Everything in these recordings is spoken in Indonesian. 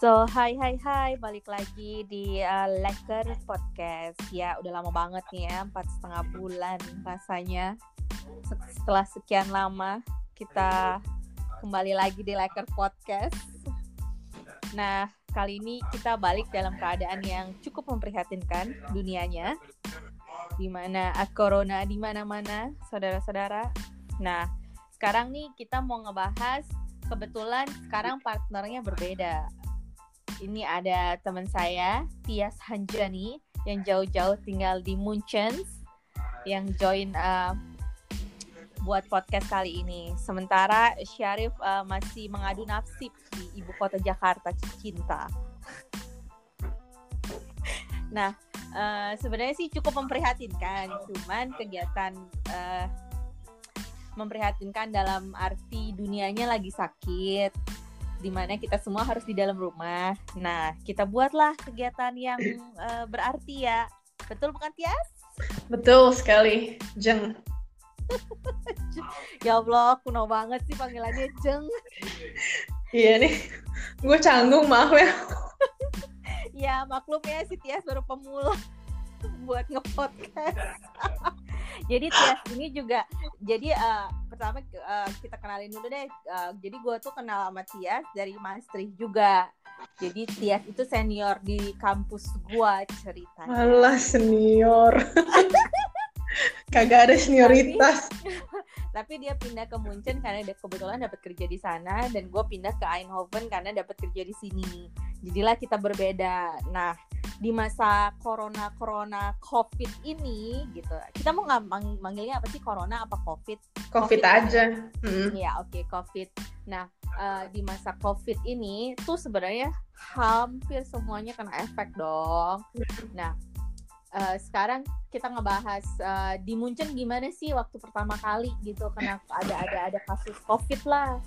So, hai hai hai, balik lagi di uh, Leker Podcast. Ya, udah lama banget nih ya, empat setengah bulan rasanya. Setelah sekian lama, kita kembali lagi di Leker Podcast. Nah, kali ini kita balik dalam keadaan yang cukup memprihatinkan dunianya. Di mana uh, corona di mana-mana, saudara-saudara. Nah, sekarang nih kita mau ngebahas kebetulan sekarang partnernya berbeda. Ini ada teman saya, Tias Hanjani, yang jauh-jauh tinggal di Munchen, yang join uh, buat podcast kali ini. Sementara Syarif uh, masih mengadu nasib di ibu kota Jakarta, cinta. nah, uh, sebenarnya sih cukup memprihatinkan, cuman kegiatan uh, memprihatinkan dalam arti dunianya lagi sakit di mana kita semua harus di dalam rumah. Nah, kita buatlah kegiatan yang uh, berarti ya. Betul bukan Tias? Betul sekali, Jeng. ya Allah, kuno banget sih panggilannya Jeng. iya nih, gue canggung maaf ya. ya maklum ya si Tias baru pemula buat ngepodcast. jadi Tias ini juga jadi uh, pertama uh, kita kenalin dulu deh. Uh, jadi gue tuh kenal sama Tias dari Maastricht juga. Jadi Tias itu senior di kampus gue ceritanya. Alah senior. Kagak ada senioritas. Tapi, tapi dia pindah ke Munchen karena dia kebetulan dapat kerja di sana dan gue pindah ke Eindhoven karena dapat kerja di sini. Jadilah kita berbeda. Nah, di masa corona corona covid ini gitu. Kita mau nggak mang manggilnya apa sih? Corona apa covid? Covid, COVID aja. Ya oke okay, covid. Nah uh, di masa covid ini tuh sebenarnya hampir semuanya kena efek dong. Nah uh, sekarang kita ngebahas uh, di Munchen gimana sih waktu pertama kali gitu kenapa ada ada ada kasus covid lah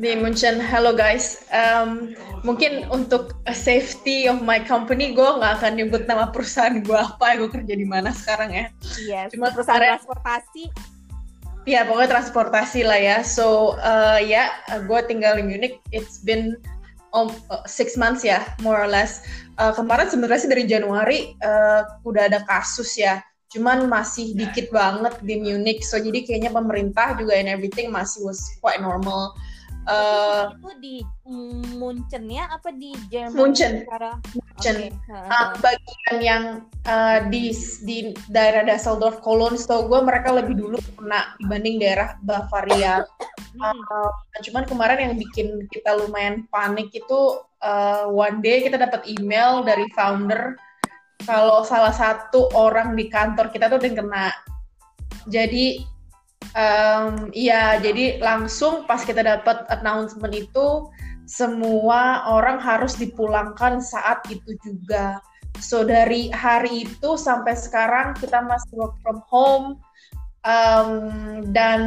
di Munchen. Hello guys, um, mungkin untuk safety of my company, gue nggak akan nyebut nama perusahaan gue apa, gue kerja di mana sekarang ya. Iya, yes, cuma perusahaan transportasi. Iya, pokoknya transportasi lah ya. So uh, ya, yeah, gue tinggal di Munich. It's been um, uh, six months ya, more or less. Uh, kemarin sebenarnya sih dari Januari uh, udah ada kasus ya cuman masih dikit banget di Munich. So jadi kayaknya pemerintah juga and everything masih was quite normal. Uh, itu di Munchen ya apa di Jerman? Munchen. Munchen. Okay. Uh, bagian yang uh, di di daerah Düsseldorf, Cologne, setahu gue mereka lebih dulu kena dibanding daerah Bavaria. uh, cuman kemarin yang bikin kita lumayan panik itu uh, one day kita dapat email dari founder kalau salah satu orang di kantor kita tuh yang kena. Jadi Um, iya, jadi langsung pas kita dapat announcement itu semua orang harus dipulangkan saat itu juga. So dari hari itu sampai sekarang kita masih work from home um, dan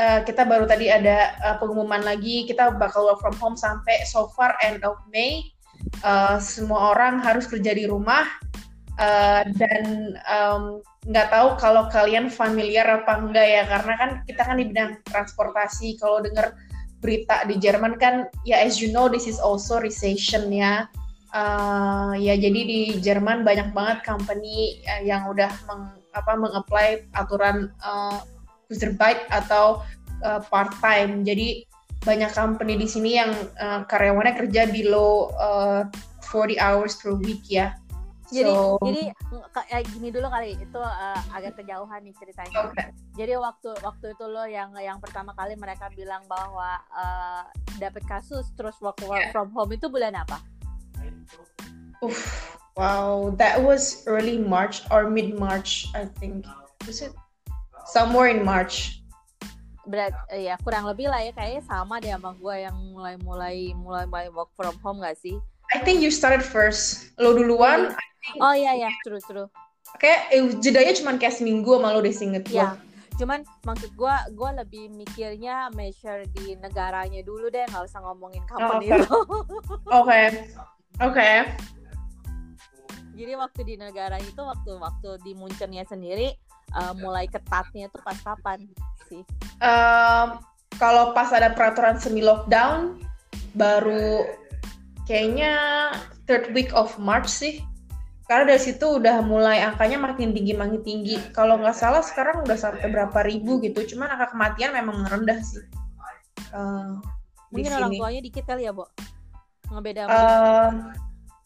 uh, kita baru tadi ada uh, pengumuman lagi kita bakal work from home sampai so far end of May. Uh, semua orang harus kerja di rumah uh, dan um, nggak tahu kalau kalian familiar apa enggak ya karena kan kita kan di bidang transportasi. Kalau dengar berita di Jerman kan ya as you know this is also recession ya. Uh, ya jadi di Jerman banyak banget company uh, yang udah meng, apa mengapply aturan uh, bike atau uh, part time jadi banyak company di sini yang uh, karyawannya kerja below uh, 40 hours per week ya jadi so, jadi kayak gini dulu kali itu uh, agak kejauhan nih ceritanya. Okay. Jadi waktu waktu itu lo yang yang pertama kali mereka bilang bahwa uh, dapat kasus terus work, work from home itu bulan apa? Uf, wow, that was early March or mid March, I think. Was it somewhere in March? Berat, ya kurang lebih lah ya kayaknya sama deh sama gue yang mulai mulai mulai mulai work from home gak sih? I think you started first. Lo duluan, iya. Oh iya ya true true. Kayak eh, jedanya cuma kayak seminggu sama lo deh singet. Ya cuman maksud gue gue lebih mikirnya measure di negaranya dulu deh nggak usah ngomongin oh, company oke. oke. Oke. Jadi waktu di negara itu waktu waktu di Munchennya sendiri uh, mulai ketatnya tuh pas kapan sih? Um, kalau pas ada peraturan semi lockdown baru kayaknya third week of March sih. Karena dari situ udah mulai angkanya makin tinggi makin tinggi. Kalau nggak salah sekarang udah sampai berapa ribu gitu. Cuman angka kematian memang rendah sih. Uh, mungkin orang tuanya dikit kali ya bu ngebeda uh,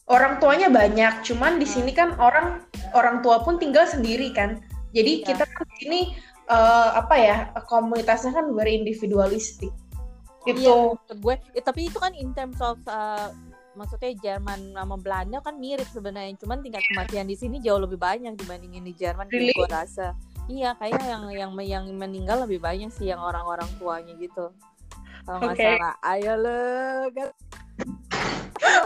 orang tuanya banyak. Cuman di sini kan orang orang tua pun tinggal sendiri kan. Jadi ya. kita kan di sini uh, apa ya komunitasnya kan very individualistik. Gitu. iya, gue. Ya, tapi itu kan in terms of uh, maksudnya Jerman sama Belanda kan mirip sebenarnya cuman tingkat kematian di sini jauh lebih banyak dibandingin di Jerman really? gue rasa. Iya kayaknya yang yang yang meninggal lebih banyak sih yang orang-orang tuanya gitu. Kalau nggak okay. salah. Ayo lo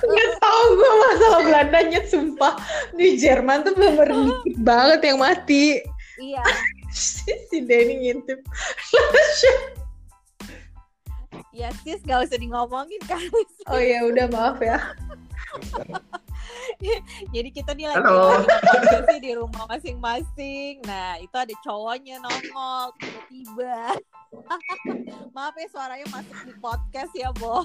Gak tau gue masalah Belandanya sumpah. Di Jerman tuh belum dikit banget yang mati. Iya. Si Denny ngintip Ya sis gak usah di ngomongin kan. Oh ya udah maaf ya. Jadi kita nih lagi sih di rumah masing-masing. Nah itu ada cowoknya nongol tiba-tiba. maaf ya suaranya masuk di podcast ya Bo.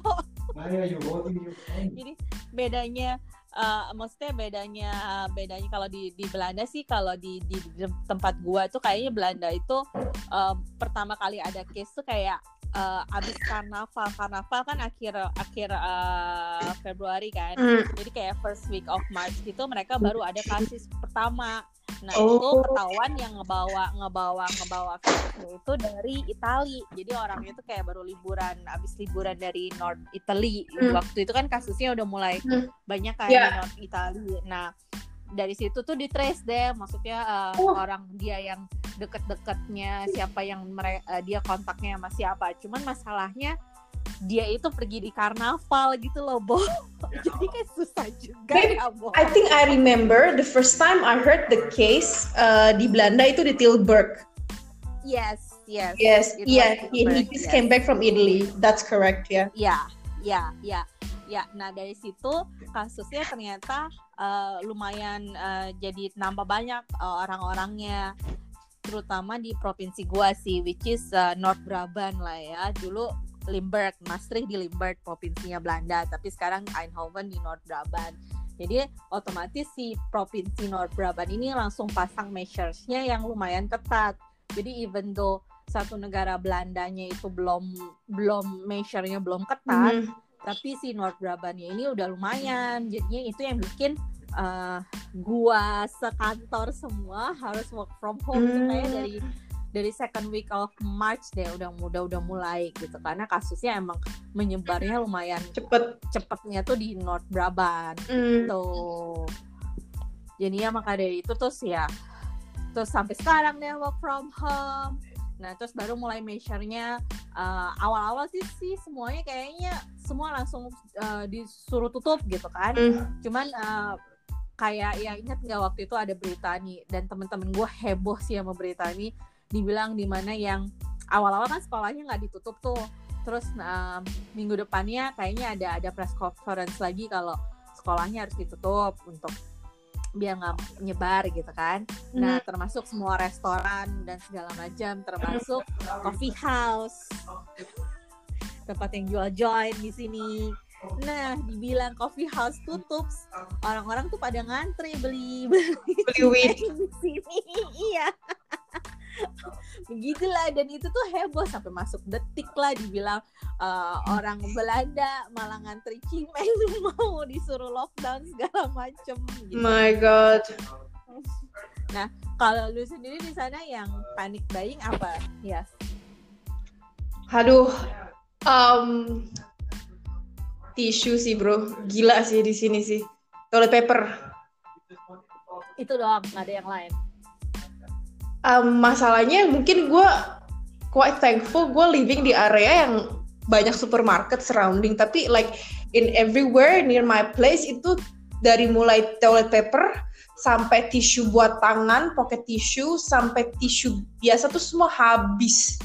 Jadi bedanya uh, maksudnya bedanya bedanya kalau di di Belanda sih kalau di, di di tempat gua tuh kayaknya Belanda itu uh, pertama kali ada case tuh kayak uh, abis karnaval karnaval kan akhir akhir uh, Februari kan mm. jadi kayak first week of March gitu mereka baru ada kasus pertama nah oh. itu ketahuan yang ngebawa ngebawa ngebawa virusnya itu dari Itali jadi orangnya itu kayak baru liburan abis liburan dari North Italy mm. waktu itu kan kasusnya udah mulai mm. banyak kan yeah. di North Italy nah dari situ tuh di trace deh maksudnya uh, uh. orang dia yang deket-deketnya siapa yang mere uh, dia kontaknya sama siapa. Cuman masalahnya dia itu pergi di karnaval gitu loh Bo. Jadi kayak susah juga Maybe, ya Bo. I think I remember the first time I heard the case uh, di Belanda itu di Tilburg. Yes yes. Yes yeah he, he just yes. came back from Italy. That's correct ya yeah. ya ya ya ya nah dari situ kasusnya ternyata uh, lumayan uh, jadi nambah banyak uh, orang-orangnya. Terutama di provinsi gua sih which is uh, North Brabant lah ya. Dulu Limburg Maastricht di Limburg provinsinya Belanda. Tapi sekarang Eindhoven di North Brabant. Jadi otomatis si provinsi North Brabant ini langsung pasang measuresnya yang lumayan ketat. Jadi even though satu negara Belandanya itu belum belum measure-nya belum ketat mm -hmm tapi si North Brabantnya ini udah lumayan. Jadinya itu yang bikin uh, gua sekantor semua harus work from home hmm. supaya dari dari second week of March deh udah udah udah mulai gitu. Karena kasusnya emang menyebarnya lumayan cepet. cepetnya tuh di North Brabant. Mm. tuh jadi ya maka dari itu terus ya terus sampai sekarang deh work from home Nah, terus baru mulai measure-nya uh, awal-awal sih sih semuanya kayaknya semua langsung uh, disuruh tutup gitu kan. Mm. Cuman uh, kayak ya ingat nggak waktu itu ada berita nih dan temen-temen gue heboh sih sama berita ini dibilang di mana yang awal-awal kan sekolahnya nggak ditutup tuh. Terus uh, minggu depannya kayaknya ada ada press conference lagi kalau sekolahnya harus ditutup untuk biar nggak nyebar gitu kan. Nah termasuk semua restoran dan segala macam, termasuk coffee house, tempat yang jual join di sini. Nah, dibilang coffee house tutup, orang-orang tuh pada ngantri beli beli, beli weed di sini. iya begitulah dan itu tuh heboh sampai masuk detik lah dibilang uh, orang Belanda malah ngantri cimeng mau disuruh lockdown segala macem gitu. my god. Nah kalau lu sendiri di sana yang panik buying apa? Ya. Yes. aduh um, tisu sih bro. Gila sih di sini sih. Toilet paper. Itu doang nggak ada yang lain um, masalahnya mungkin gue quite thankful gue living di area yang banyak supermarket surrounding. Tapi like in everywhere near my place itu dari mulai toilet paper sampai tisu buat tangan, pocket tissue sampai tisu biasa tuh semua habis.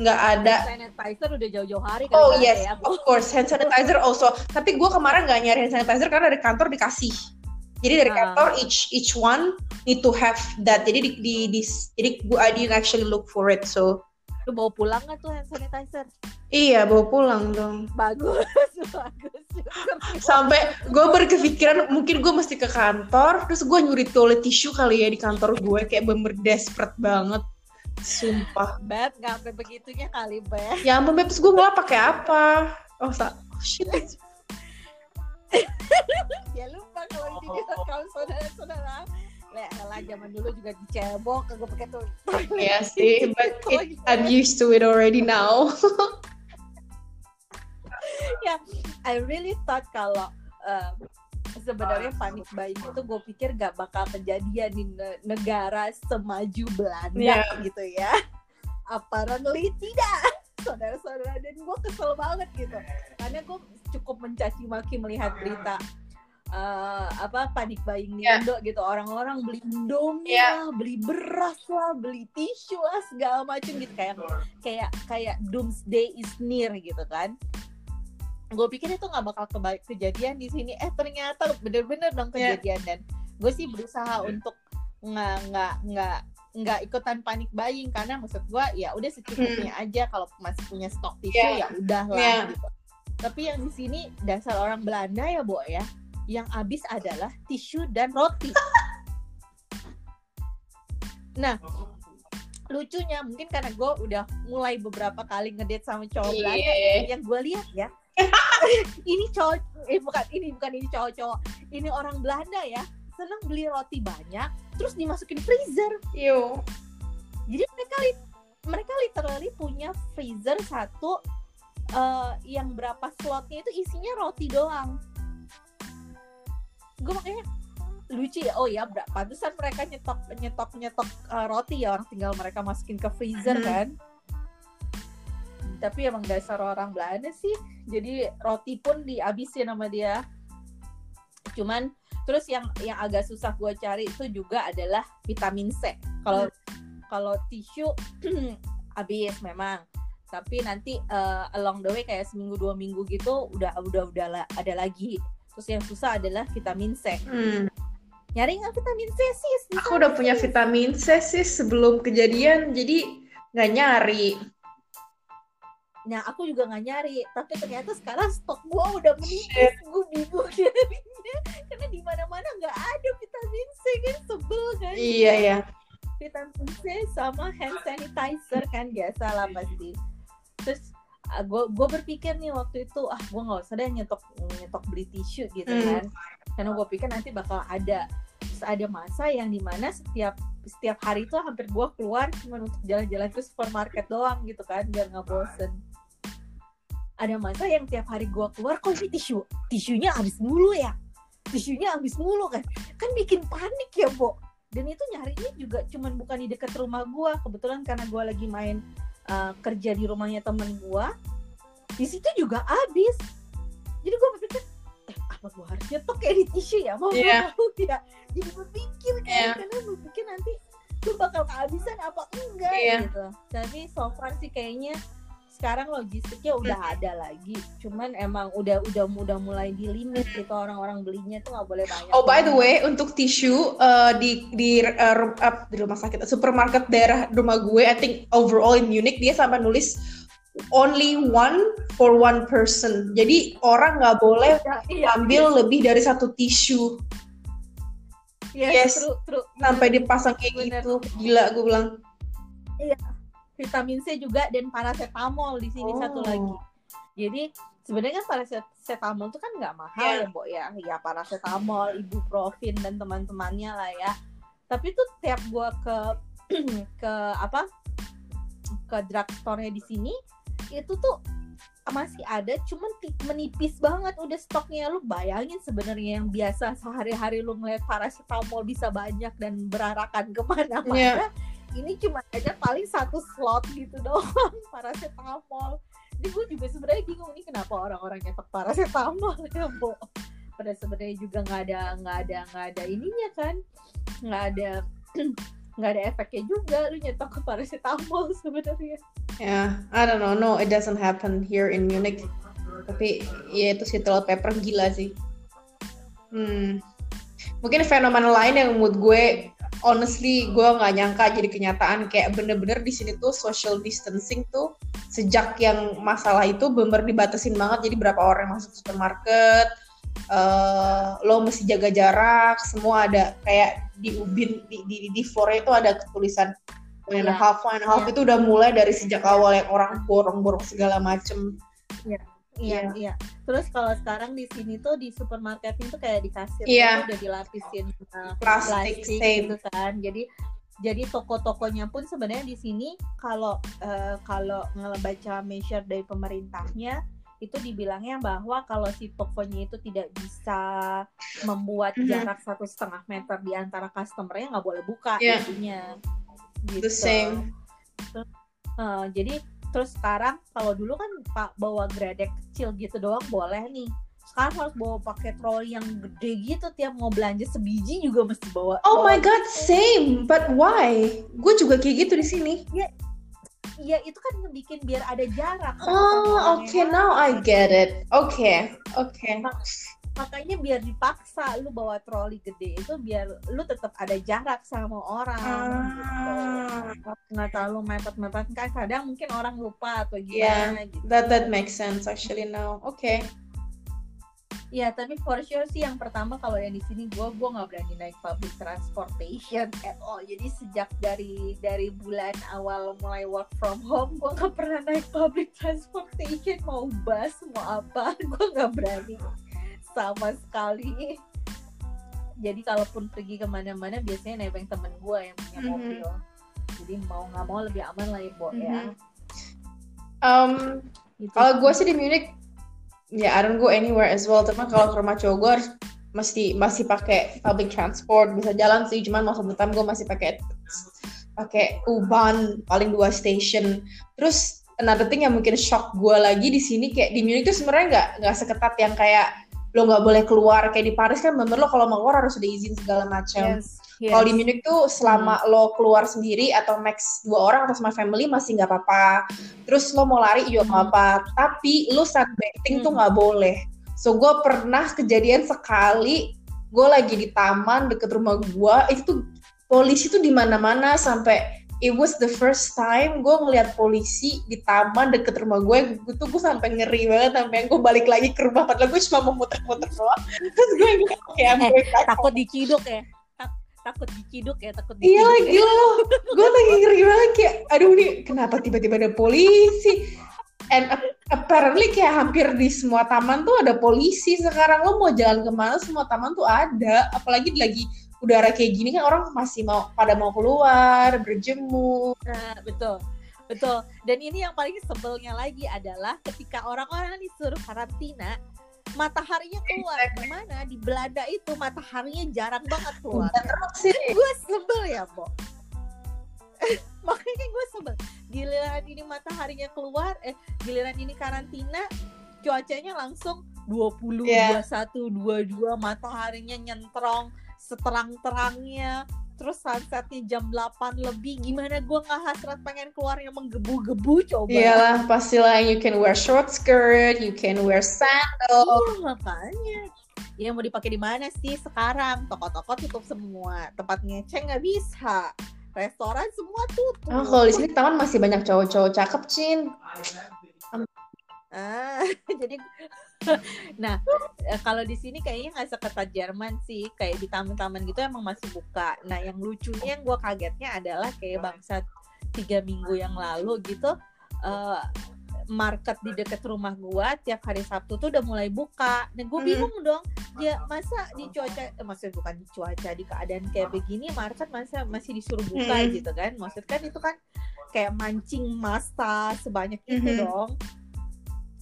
Nggak ada. Hand sanitizer udah jauh-jauh hari kan oh yes ya, of course. Hand sanitizer also. Tapi gue kemarin nggak nyari hand sanitizer karena dari kantor dikasih jadi dari ah. kantor each each one need to have that. Jadi di, di, di jadi I didn't actually look for it. So Lu bawa pulang nggak tuh hand sanitizer? Iya, bawa pulang dong. Bagus, bagus. Sampai gue berkepikiran mungkin gue mesti ke kantor, terus gue nyuri toilet tisu kali ya di kantor gue kayak bener desperate banget. Sumpah. Beb, nggak sampai begitunya kali, Beb. Ya ampun, Beb, terus gue ngelap pakai apa? Oh, oh shit. Ya lupa kalau ini dia kalau saudara-saudara. Lah lah zaman dulu juga dicebok gue pakai tuh ya sih but it, I'm used to it already now. Ya yeah, I really thought kalau uh, sebenarnya panik buying itu gue pikir gak bakal kejadian di negara semaju Belanda yeah. gitu ya. Apparently tidak. Saudara-saudara dan gue kesel banget gitu. Karena gue cukup mencaci maki melihat berita uh, apa panik buying di yeah. Indo gitu orang-orang beli indomie yeah. lah beli beras lah beli tisu lah segala macam gitu kayak kayak kayak doomsday is near gitu kan gue pikir itu nggak bakal kebaik kejadian di sini eh ternyata bener-bener dong iya. kejadian yeah. dan gue sih berusaha yeah. untuk nggak nggak nggak nggak ikutan panik buying karena maksud gue ya udah secukupnya hmm. aja kalau masih punya stok tisu yeah. ya udah lah yeah. gitu tapi yang di sini dasar orang Belanda ya bo ya yang habis adalah tisu dan roti. Nah, lucunya mungkin karena gue udah mulai beberapa kali ngedate sama cowok yeah. Belanda yang gue lihat ya ini cowok eh bukan ini bukan ini cowok-cowok ini orang Belanda ya seneng beli roti banyak terus dimasukin freezer yo jadi mereka li mereka literally punya freezer satu uh, yang berapa slotnya itu isinya roti doang. Gue makanya lucu ya oh ya berapa pantesan mereka nyetok nyetok nyetok uh, roti ya orang tinggal mereka masukin ke freezer hmm. kan. Tapi emang dasar orang Belanda sih jadi roti pun dihabisin sama dia. Cuman terus yang yang agak susah gue cari itu juga adalah vitamin C. Kalau hmm. kalau tisu habis memang tapi nanti uh, along the way kayak seminggu dua minggu gitu udah udah udah ada lagi. Terus yang susah adalah vitamin C. Hmm. nyari nggak vitamin C sih? Aku udah punya vitamin C sih sebelum kejadian jadi nggak nyari. Nah, aku juga nggak nyari, tapi ternyata sekarang stok gua udah menipis, gue bingung jadinya karena di mana-mana nggak ada vitamin C kan? Sebel kan? Iya ya. Vitamin C sama hand sanitizer kan biasa lah pasti. Terus gue ah, gue berpikir nih waktu itu ah gue nggak usah deh nyetok nyetok beli tisu gitu hmm. kan. Karena gue pikir nanti bakal ada terus ada masa yang di mana setiap setiap hari itu hampir gue keluar cuma untuk jalan-jalan ke supermarket doang gitu kan biar nggak bosen. Ada masa yang tiap hari gue keluar kok ini tisu tisunya habis mulu ya? Tisunya habis mulu kan? Kan bikin panik ya Bo. Dan itu nyarinya juga cuman bukan di dekat rumah gue kebetulan karena gue lagi main uh, kerja di rumahnya temen gue di situ juga habis jadi gue berpikir eh apa gue harus nyetok kayak di tisu ya mau yeah. mau ya jadi berpikir kan yeah. karena berpikir nanti gue bakal kehabisan apa enggak yeah. gitu tapi so far sih kayaknya sekarang logistiknya udah ada lagi. Cuman emang udah udah udah mulai di limit gitu orang-orang belinya tuh nggak boleh banyak oh by the way untuk tisu uh, di di uh, di rumah sakit supermarket daerah rumah gue I think overall in Munich dia sampai nulis only one for one person. Jadi orang nggak boleh ya, iya, ambil iya. lebih dari satu tisu. Yes, yes. true, true. sampai dipasang kayak Bener. gitu. Gila gue bilang. Iya vitamin C juga dan paracetamol di sini oh. satu lagi. Jadi sebenarnya kan paracetamol itu kan nggak mahal yeah. ya, Mbok ya. Ya paracetamol, ibuprofen dan teman-temannya lah ya. Tapi tuh tiap gua ke ke apa? ke drugstore-nya di sini itu tuh masih ada cuman menipis banget udah stoknya lu bayangin sebenarnya yang biasa sehari-hari lu ngeliat paracetamol bisa banyak dan berarakan ke mana-mana yeah ini cuma ada paling satu slot gitu doang paracetamol. Jadi gue juga sebenarnya bingung nih kenapa orang-orang nyetok paracetamol ya bo? Pada sebenarnya juga nggak ada nggak ada nggak ada ininya kan? Nggak ada nggak ada efeknya juga lu nyetok ke paracetamol sebenarnya. Ya yeah, I don't know no it doesn't happen here in Munich. Tapi ya itu sih toilet paper gila sih. Hmm. Mungkin fenomena lain yang mood gue honestly gue nggak nyangka jadi kenyataan kayak bener-bener di sini tuh social distancing tuh sejak yang masalah itu bener dibatasin banget jadi berapa orang yang masuk supermarket uh, lo mesti jaga jarak semua ada kayak di ubin di di, di floor itu ada tulisan one and a iya. half one and a half yeah. itu udah mulai dari sejak awal yang orang borong-borong segala macem yeah. Iya, iya. Terus kalau sekarang di sini tuh di supermarket itu kayak di kasir yeah. udah dilapisin uh, plastik, plastik gitu kan. Jadi jadi toko-tokonya pun sebenarnya di sini kalau uh, kalau ngebaca measure dari pemerintahnya itu dibilangnya bahwa kalau si tokonya itu tidak bisa membuat mm -hmm. jarak satu setengah meter di antara customernya nggak boleh buka yeah. intinya gitu. The same. Uh, jadi terus sekarang kalau dulu kan pak bawa gredek kecil gitu doang boleh nih. Sekarang harus bawa pakai troli yang gede gitu tiap mau belanja sebiji juga mesti bawa oh my god same. But why? Gue juga kayak gitu di sini. Ya ya itu kan bikin biar ada jarak. Oh oke okay, now I get it. Oke okay, oke okay makanya biar dipaksa lu bawa troli gede itu biar lu tetap ada jarak sama orang ah. gitu. nggak terlalu mepet-mepet kan kadang mungkin orang lupa atau gimana yeah, gitu. that that makes sense actually now oke okay. Ya, tapi for sure sih yang pertama kalau yang di sini gue gue nggak berani naik public transportation at all. Jadi sejak dari dari bulan awal mulai work from home, gue nggak pernah naik public transportation mau bus mau apa, gue nggak berani sama sekali jadi kalaupun pergi ke mana-mana biasanya nebeng temen gue yang punya mm-hmm. mobil jadi mau nggak mau lebih aman lah ya Bo mm-hmm. ya um, gitu. kalau gue sih di Munich ya I don't go anywhere as well tapi kalau ke rumah cowok gue harus mesti masih pakai public transport bisa jalan sih cuman the time gue masih pakai pakai U-Bahn paling dua station terus another thing yang mungkin shock gue lagi di sini kayak di Munich tuh sebenarnya nggak nggak seketat yang kayak lo nggak boleh keluar kayak di Paris kan bener lo kalau mau keluar harus ada izin segala macam. Yes, yes. Kalau di Munich tuh selama hmm. lo keluar sendiri atau max dua orang atau sama family masih nggak apa-apa. Terus lo mau lari juga nggak hmm. apa. Tapi lo sunbathing hmm. tuh nggak boleh. So gue pernah kejadian sekali gue lagi di taman deket rumah gue itu tuh polisi tuh di mana-mana sampai it was the first time gue ngeliat polisi di taman deket rumah gue gue tuh gue sampai ngeri banget sampai gue balik lagi ke rumah. Padahal gue cuma mau muter-muter doang. Terus gue kayak eh, takut diciduk ya? Takut diciduk ya? Takut diciduk iya lagi ya. lo gue lagi ngeri banget kayak aduh nih kenapa tiba-tiba ada polisi? And apparently kayak hampir di semua taman tuh ada polisi. Sekarang lo mau jalan ke mana semua taman tuh ada. Apalagi lagi udara kayak gini kan orang masih mau pada mau keluar berjemur. Nah, betul. Betul. Dan ini yang paling sebelnya lagi adalah ketika orang-orang disuruh karantina mataharinya keluar. Di mana? Di Belanda itu mataharinya jarang banget keluar. Gue sebel ya Bo. Makanya gue sebel. Giliran ini mataharinya keluar eh giliran ini karantina cuacanya langsung 20 yeah. 21 22 mataharinya nyentrong seterang-terangnya terus sunsetnya jam 8 lebih gimana gue nggak hasrat pengen keluar yang menggebu-gebu coba. Iyalah pastilah you can wear short skirt you can wear sandal iya makanya. Ya mau dipakai di mana sih sekarang? Toko-toko tutup semua tempat ngeceng nggak bisa. Restoran semua tutup. Oh kalau di sini taman masih banyak cowok-cowok cakep cin. Ah jadi nah eh, kalau di sini kayaknya nggak seketat Jerman sih kayak di taman-taman gitu emang masih buka nah yang lucunya yang gue kagetnya adalah kayak bangsa tiga minggu yang lalu gitu uh, market di deket rumah gua tiap hari Sabtu tuh udah mulai buka. Nah gue bingung dong, ya masa di cuaca, eh, maksudnya bukan di cuaca di keadaan kayak begini market masa masih disuruh buka hmm. gitu kan? Maksud kan itu kan kayak mancing masa sebanyak itu hmm. dong.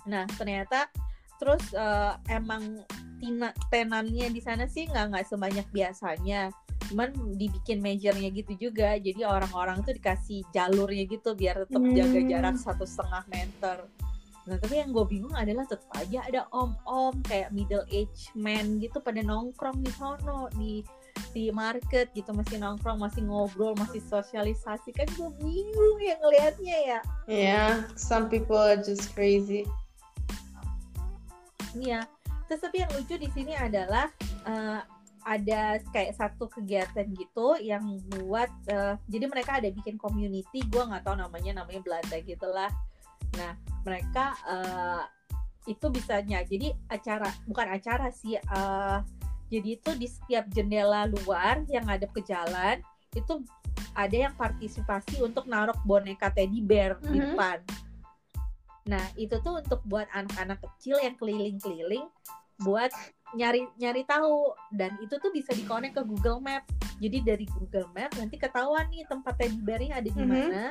Nah ternyata terus uh, emang tina, tenannya di sana sih nggak nggak sebanyak biasanya. Cuman dibikin measure-nya gitu juga. Jadi orang-orang tuh dikasih jalurnya gitu biar tetap hmm. jaga jarak satu setengah meter. Nah tapi yang gue bingung adalah tetap aja ada om-om kayak middle age man gitu pada nongkrong di sono di di market gitu masih nongkrong masih ngobrol masih sosialisasi. Kan gue bingung ya ngelihatnya ya. Yeah some people are just crazy Iya. Terus tapi yang lucu di sini adalah uh, ada kayak satu kegiatan gitu yang buat uh, jadi mereka ada bikin community gue nggak tahu namanya namanya Belanda gitulah nah mereka uh, itu bisanya jadi acara bukan acara sih uh, jadi itu di setiap jendela luar yang ada ke jalan itu ada yang partisipasi untuk naruh boneka teddy bear mm -hmm. di mm-hmm. depan nah itu tuh untuk buat anak-anak kecil yang keliling-keliling buat nyari nyari tahu. Dan itu tuh bisa dikonek ke Google Map jadi dari Google Map nanti ketahuan nih tempat teddy bearnya ada di mhm. mana. Mm -hmm.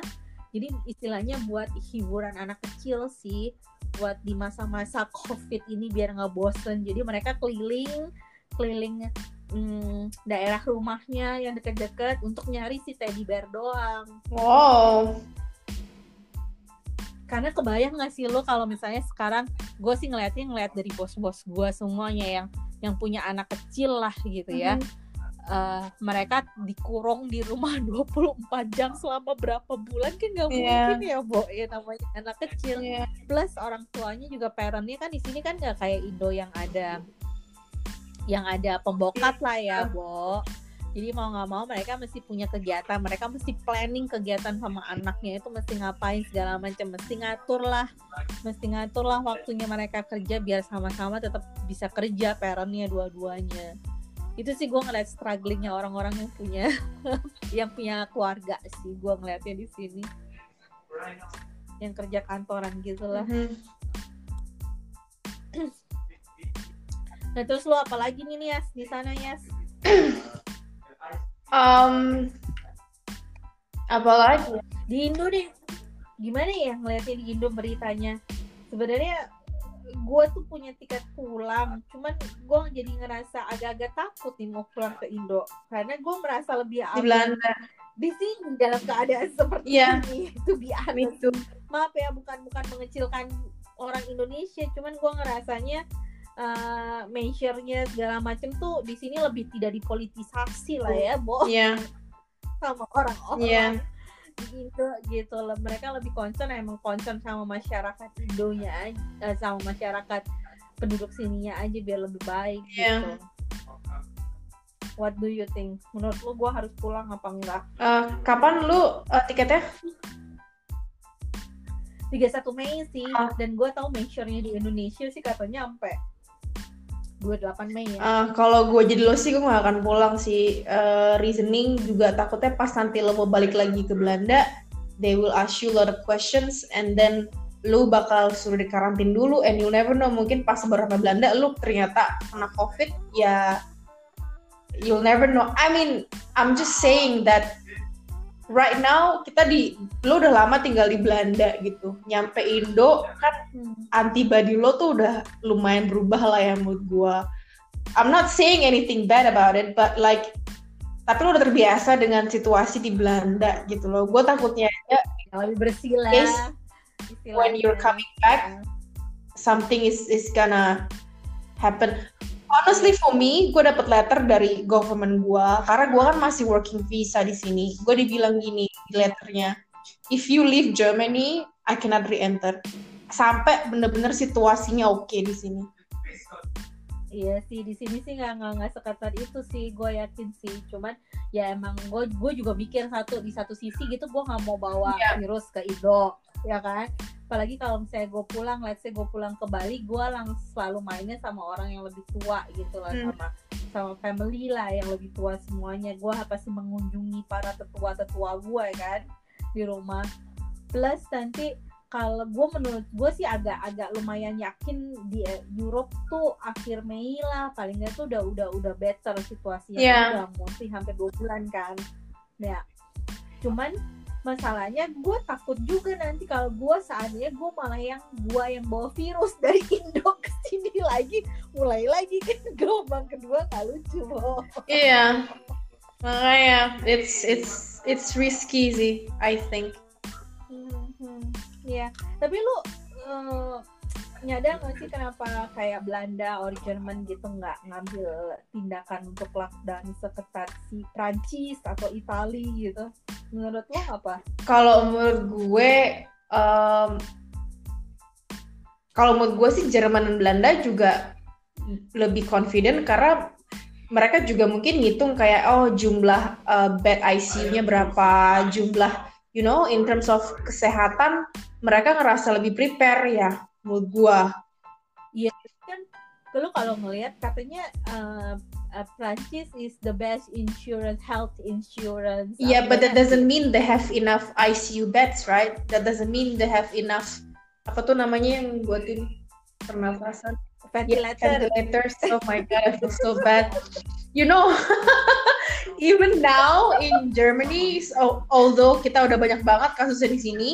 jadi istilahnya buat hiburan anak kecil sih buat di masa-masa COVID ini biar nggak bosen. Jadi mereka keliling keliling hmm, daerah rumahnya yang deket-deket untuk nyari si teddy bear doang. Wow karena kebayang gak sih lo kalau misalnya sekarang gue sih ngeliatnya ngeliat dari bos-bos gue semuanya yang yang punya anak kecil lah gitu ya mm -hmm. uh, mereka dikurung di rumah 24 jam selama berapa bulan kan nggak yeah. mungkin ya Bo ya namanya anak kecil yeah. plus orang tuanya juga parentnya kan di sini kan nggak kayak Indo yang ada yang ada pembokat lah ya Bo jadi mau nggak mau mereka mesti punya kegiatan mereka mesti planning kegiatan sama anaknya itu mesti ngapain segala macam mesti ngatur lah mesti ngatur lah waktunya mereka kerja biar sama-sama tetap bisa kerja parentnya dua-duanya. Itu sih gue ngeliat strugglingnya orang-orang yang punya yang punya keluarga sih gue ngeliatnya di sini. Yang kerja kantoran gitu lah mm -hmm. nah terus lo apalagi nih Yas di sana Yas um, apalagi di Indo deh. Gimana ya ngeliatin di Indo beritanya? Sebenarnya gue tuh punya tiket pulang cuman gue jadi ngerasa agak-agak takut nih mau pulang ke Indo. Karena gue merasa lebih aman di sini dalam keadaan seperti yeah. ini itu biasa itu. Maaf ya bukan bukan mengecilkan orang Indonesia cuman gue ngerasanya uh, measure-nya segala macam tuh di sini lebih tidak dipolitisasi lah ya, Bo. Iya. Yeah. sama orang-orang. Yeah. Gitu gitu loh. Mereka lebih concern emang concern sama masyarakat Indonya uh, sama masyarakat penduduk sininya aja biar lebih baik yeah. gitu. What do you think? Menurut lu gue harus pulang apa enggak? Uh, kapan lu uh, tiketnya? 31 Mei sih uh. dan gue tahu measure-nya di Indonesia sih katanya sampai 28 Mei ya? Uh, kalau gue jadi lo sih gue gak akan pulang sih. Uh, reasoning juga takutnya pas nanti lo mau balik lagi ke Belanda, they will ask you a lot of questions and then lo bakal suruh di karantin dulu and you never know mungkin pas beberapa Belanda lo ternyata kena COVID ya you'll never know. I mean, I'm just saying that right now kita di lo udah lama tinggal di Belanda gitu. Nyampe Indo kan hmm. antibody lo tuh udah lumayan berubah lah ya menurut gue I'm not saying anything bad about it but like tapi lo udah terbiasa dengan situasi di Belanda gitu loh. Gue takutnya aja lebih bersih lah when you're coming back something is is gonna happen honestly for me gue dapet letter dari government gue karena gue kan masih working visa di sini. Gue dibilang gini di letternya if you leave Germany I cannot re-enter. Sampai bener-bener situasinya oke okay di sini. Iya sih di sini sih nggak nggak seketat itu sih gue yakin sih. Cuman ya emang gue gue juga mikir satu di satu sisi gitu gue nggak mau bawa yeah. virus ke Indo ya kan apalagi kalau misalnya gue pulang let's say gue pulang ke Bali gue langsung selalu mainnya sama orang yang lebih tua gitu lah hmm. sama sama family lah yang lebih tua semuanya. Gue pasti mengunjungi para tetua-tetua gue kan di rumah. Plus nanti kalau gue menurut gue sih agak-agak lumayan yakin di Europe tuh akhir Mei lah paling nggak tuh udah udah udah better situasinya. Yeah. udah mesti hampir dua bulan kan. Ya. Cuman masalahnya gue takut juga nanti kalau gue saatnya gue malah yang gue yang bawa virus dari Indo ke sini lagi. Mulai lagi kan gelombang kedua gak lucu loh iya. Makanya it's it's it's risky sih I think. Hmm, ya tapi lu uh, nyadar gak sih kenapa kayak Belanda or Jerman gitu nggak ngambil tindakan untuk lockdown seketat si Prancis atau Italia gitu menurut lo apa? Kalau menurut gue um, kalau menurut gue sih Jerman dan Belanda juga lebih confident karena mereka juga mungkin ngitung kayak oh jumlah uh, bed ICU-nya berapa, jumlah you know in terms of kesehatan mereka ngerasa lebih prepare ya menurut gua. Iya kan kalau kalau ngelihat katanya uh, uh, Prancis is the best insurance health insurance. Yeah, but that doesn't mean they have enough ICU beds, right? That doesn't mean they have enough apa tuh namanya yang buatin pernafasan ventilator. Yeah, ventilators. Oh my god, I feel so bad. You know, even now in Germany, so, although kita udah banyak banget kasusnya di sini,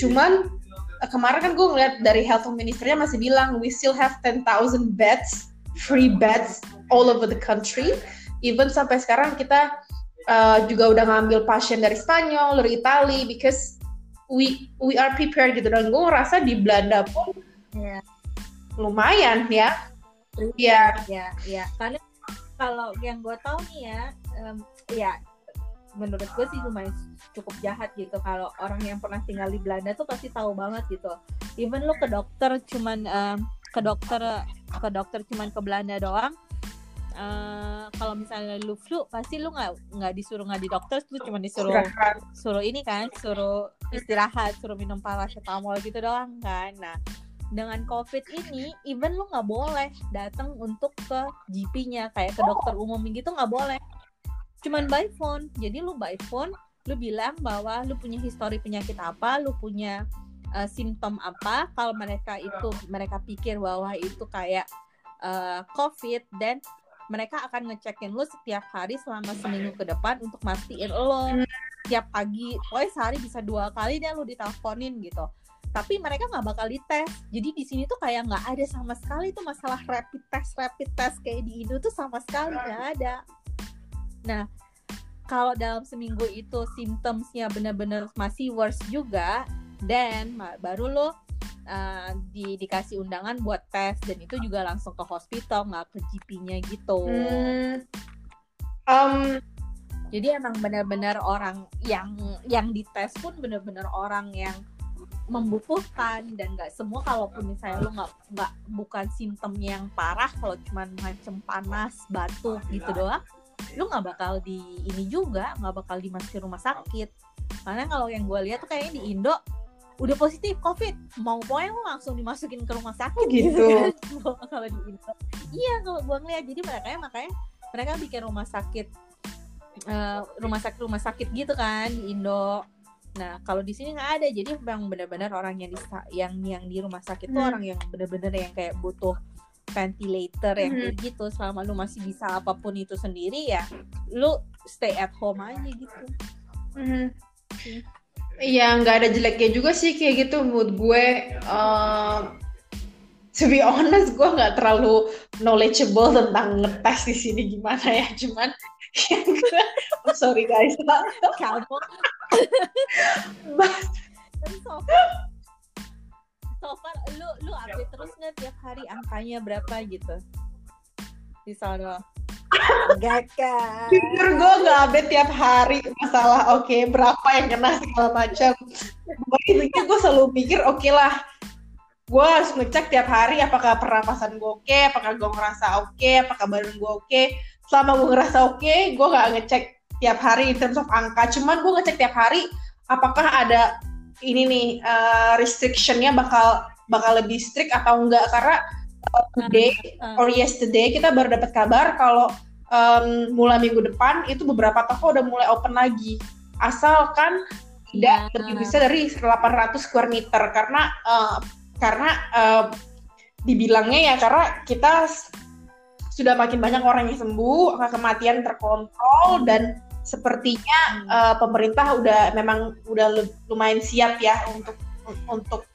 cuman kemarin kan gue ngeliat dari health ministernya masih bilang we still have 10,000 beds, free beds all over the country. Even sampai sekarang kita uh, juga udah ngambil pasien dari Spanyol, dari Itali, because we we are prepared gitu. Dan gue ngerasa di Belanda pun yeah lumayan ya. Iya. Ya, ya. Karena kalau yang gue tahu nih ya, um, ya menurut gue sih lumayan cukup jahat gitu kalau orang yang pernah tinggal di Belanda tuh pasti tahu banget gitu. Even lu ke dokter cuman um, ke dokter ke dokter cuman ke Belanda doang. Uh, kalau misalnya lu flu pasti lu nggak nggak disuruh nggak di dokter tuh cuma disuruh suruh ini kan suruh istirahat suruh minum paracetamol gitu doang kan nah dengan covid ini even lu nggak boleh datang untuk ke GP-nya kayak ke dokter umum gitu nggak boleh cuman by phone. Jadi lu by phone lu bilang bahwa lu punya histori penyakit apa lu punya uh, simptom apa. Kalau mereka itu mereka pikir bahwa itu kayak uh, covid dan mereka akan ngecekin lu setiap hari selama seminggu ke depan untuk mastiin lo tiap pagi, pokoknya sehari bisa dua kali deh lu diteleponin gitu. Tapi mereka nggak bakal dites. Jadi di sini tuh kayak nggak ada sama sekali tuh masalah rapid test rapid test kayak di Indo tuh sama sekali nggak ada nah kalau dalam seminggu itu simptomsnya benar-benar masih worse juga dan baru lo uh, di dikasih undangan buat tes dan itu juga langsung ke hospital nggak ke GP-nya gitu. Hmm. Um, jadi emang benar-benar orang yang yang dites pun benar-benar orang yang membutuhkan dan nggak semua kalaupun misalnya lu nggak nggak bukan simptom yang parah kalau cuma macam panas batuk gitu doang lu nggak bakal di ini juga nggak bakal dimasukin rumah sakit. Karena kalau yang gue lihat tuh kayaknya di Indo udah positif covid. Mau pokoknya lu langsung dimasukin ke rumah sakit oh, gitu, gitu. kalau di Indo. Iya kalau gue ngeliat. Jadi mereka makanya mereka bikin rumah sakit uh, rumah sakit rumah sakit gitu kan di Indo. Nah, kalau di sini nggak ada. Jadi memang benar-benar orang yang di yang yang di rumah sakit hmm. tuh orang yang benar-benar yang kayak butuh ventilator yang hmm. kayak gitu. Selama lu masih bisa apa pun itu sendiri ya, lu stay at home aja gitu. Hmm. Iya, nggak ada jeleknya juga sih kayak gitu mood gue. Uh, to be honest, gue nggak terlalu knowledgeable tentang ngetes di sini gimana ya. Cuman oh, sorry guys. Kamu so far lu lu update terus nggak tiap hari angkanya berapa gitu? Di sana Enggak kan Jujur gue gak update tiap hari masalah oke okay, berapa yang kena segala macam. Intinya gue selalu mikir oke okay lah gue harus ngecek tiap hari apakah pernapasan gue oke okay, apakah gue ngerasa oke okay, apakah badan gue oke. Okay. selama gue ngerasa oke okay, gue gak ngecek tiap hari in terms of angka. Cuman gue ngecek tiap hari apakah ada ini nih uh, restrictionnya bakal bakal lebih strict atau enggak karena uh, today uh, uh. or yesterday kita baru dapat kabar kalau um, mulai minggu depan itu beberapa toko udah mulai open lagi asalkan tidak yeah. lebih bisa dari 800 square meter karena uh, karena uh, dibilangnya ya karena kita sudah makin banyak orang yang sembuh, angka kematian terkontrol dan sepertinya uh, pemerintah udah memang udah lumayan siap ya untuk untuk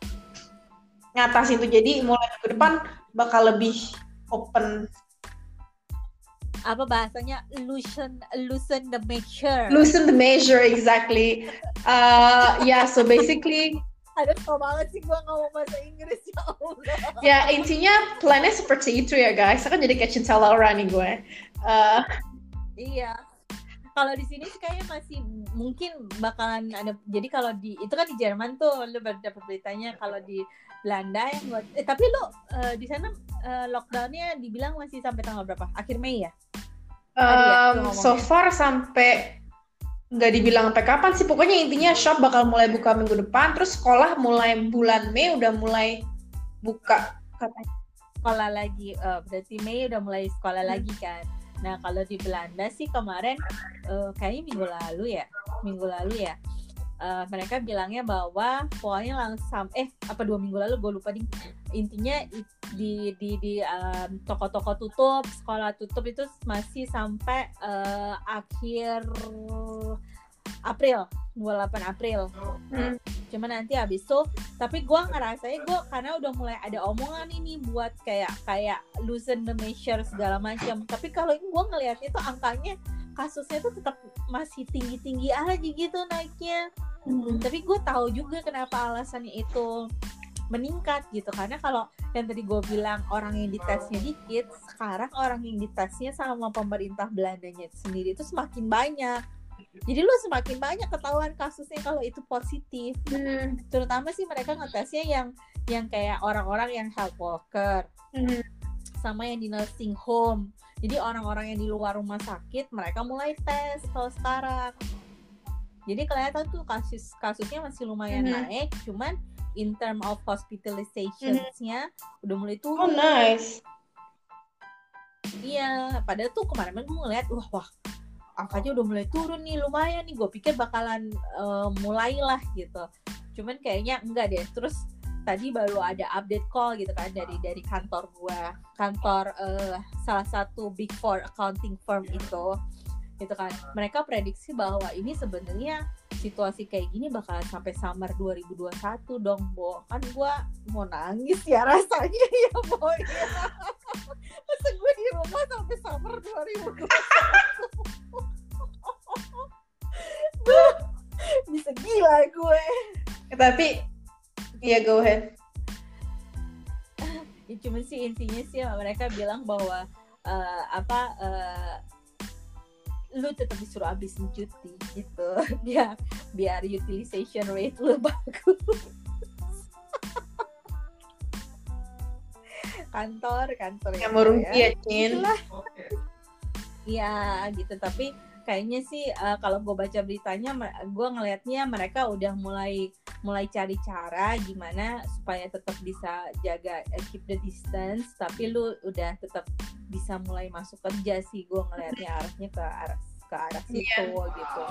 ngatas itu. Jadi mulai ke depan bakal lebih open. Apa bahasanya loosen loosen the measure. Loosen the measure exactly. Uh, yeah, so basically ada so banget sih gue ngomong bahasa Inggris ya Allah. Ya intinya plannya seperti itu ya guys. Saya kan jadi kayak cinta Laura nih gue. Uh, iya kalau di sini kayaknya masih mungkin bakalan ada jadi kalau di itu kan di Jerman tuh lu baru dapat beritanya kalau di Belanda yang buat eh tapi lu uh, di sana uh, lockdownnya dibilang masih sampai tanggal berapa? Akhir Mei ya? Um, so far sampai nggak dibilang sampai kapan sih pokoknya intinya shop bakal mulai buka minggu depan terus sekolah mulai bulan Mei udah mulai buka. Katanya sekolah lagi uh, berarti Mei udah mulai sekolah hmm. lagi kan nah kalau di Belanda sih kemarin uh, kayaknya minggu lalu ya minggu lalu ya uh, mereka bilangnya bahwa pokoknya langsung eh apa dua minggu lalu gue lupa di intinya di di di um, toko-toko tutup sekolah tutup itu masih sampai uh, akhir April 28 April. Hmm. cuma nanti habis itu tapi gue ngerasain gue karena udah mulai ada omongan ini buat kayak kayak loosen the measure segala macam. Tapi kalau ini gue ngeliat itu angkanya kasusnya tuh tetap masih tinggi tinggi aja gitu naiknya. Hmm. tapi gue tahu juga kenapa alasannya itu meningkat gitu. Karena kalau yang tadi gue bilang orang yang ditesnya dikit sekarang orang yang ditesnya sama pemerintah Belandanya sendiri itu semakin banyak jadi lu semakin banyak ketahuan kasusnya kalau itu positif hmm. terutama sih mereka ngetesnya yang yang kayak orang-orang yang health worker hmm. sama yang di nursing home jadi orang-orang yang di luar rumah sakit mereka mulai tes kalau sekarang jadi kelihatan tuh kasus kasusnya masih lumayan hmm. naik cuman in term of hospitalization-nya mm-hmm. udah mulai turun. Oh nice. Iya, padahal tuh kemarin gue ngeliat, wah wah, angkanya udah mulai turun nih, lumayan nih. Gue pikir bakalan uh, mulailah gitu. Cuman kayaknya enggak deh. Terus tadi baru ada update call gitu kan dari dari kantor gue, kantor uh, salah satu big four accounting firm itu, gitu kan. Mereka prediksi bahwa ini sebenarnya situasi kayak gini bakalan sampai summer 2021 dong Bo. Kan gue mau nangis ya rasanya ya Bo ya. masa gue di rumah sampai summer 2021 bisa gila gue. Ya, tapi ya go ahead. Ya, cuma sih intinya sih mereka bilang bahwa uh, apa uh, lu tetap disuruh habisin cuti gitu. Biar biar utilization rate lu bagus. Kantor kantor yang merugi ya. Cin. Iya gitu. Tapi kayaknya sih uh, kalau gue baca beritanya gue ngelihatnya mereka udah mulai mulai cari cara gimana supaya tetap bisa jaga uh, keep the distance tapi lu udah tetap bisa mulai masuk kerja sih gue ngelihatnya arahnya ke arah ke arah situ yeah. gitu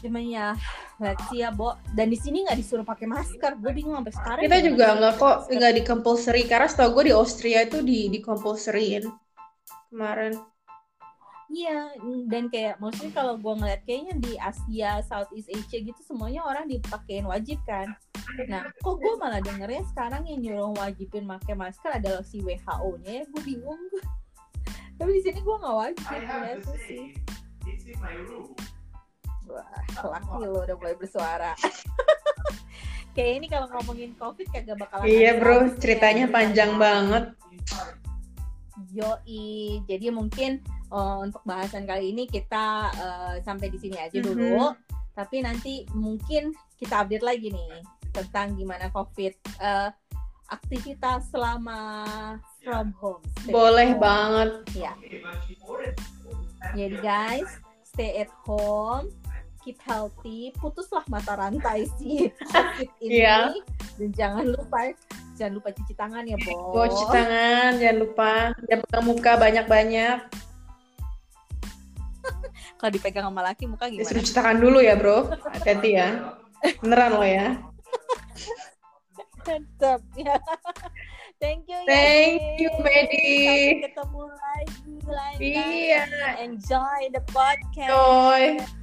cuman ya let's see ya Bo. Dan di sini nggak disuruh pakai masker gue bingung sampai sekarang kita juga nggak kok nggak di compulsory karena setahu gue di Austria itu di di compulsoryin kemarin Iya, dan kayak maksudnya kalau gue ngeliat kayaknya di Asia, Southeast Asia gitu semuanya orang dipakein wajib kan. Nah, kok gue malah dengernya sekarang yang nyuruh wajibin pakai masker adalah si WHO-nya ya, gue bingung. Tapi di sini gue nggak wajib ya sih. Wah, laki lo udah mulai bersuara. kayak ini kalau ngomongin COVID kagak bakalan Iya bro, ceritanya panjang banget. Yoi, jadi mungkin uh, untuk bahasan kali ini kita uh, sampai di sini aja dulu. Mm -hmm. Tapi nanti mungkin kita update lagi nih tentang gimana COVID uh, aktivitas selama from home. Boleh home. banget. Ya. Jadi guys, stay at home, keep healthy, putuslah mata rantai si COVID ini, yeah. dan jangan lupa jangan lupa cuci tangan ya, Bo. cuci tangan, jangan lupa. Jangan pegang muka banyak-banyak. Kalau dipegang sama laki muka gimana? Disuruh cuci tangan dulu ya, Bro. Hati-hati ya. Beneran lo ya. Tetap ya. Thank you. Thank you, Medi. ketemu lagi, lagi. Iya. Enjoy the podcast. Enjoy.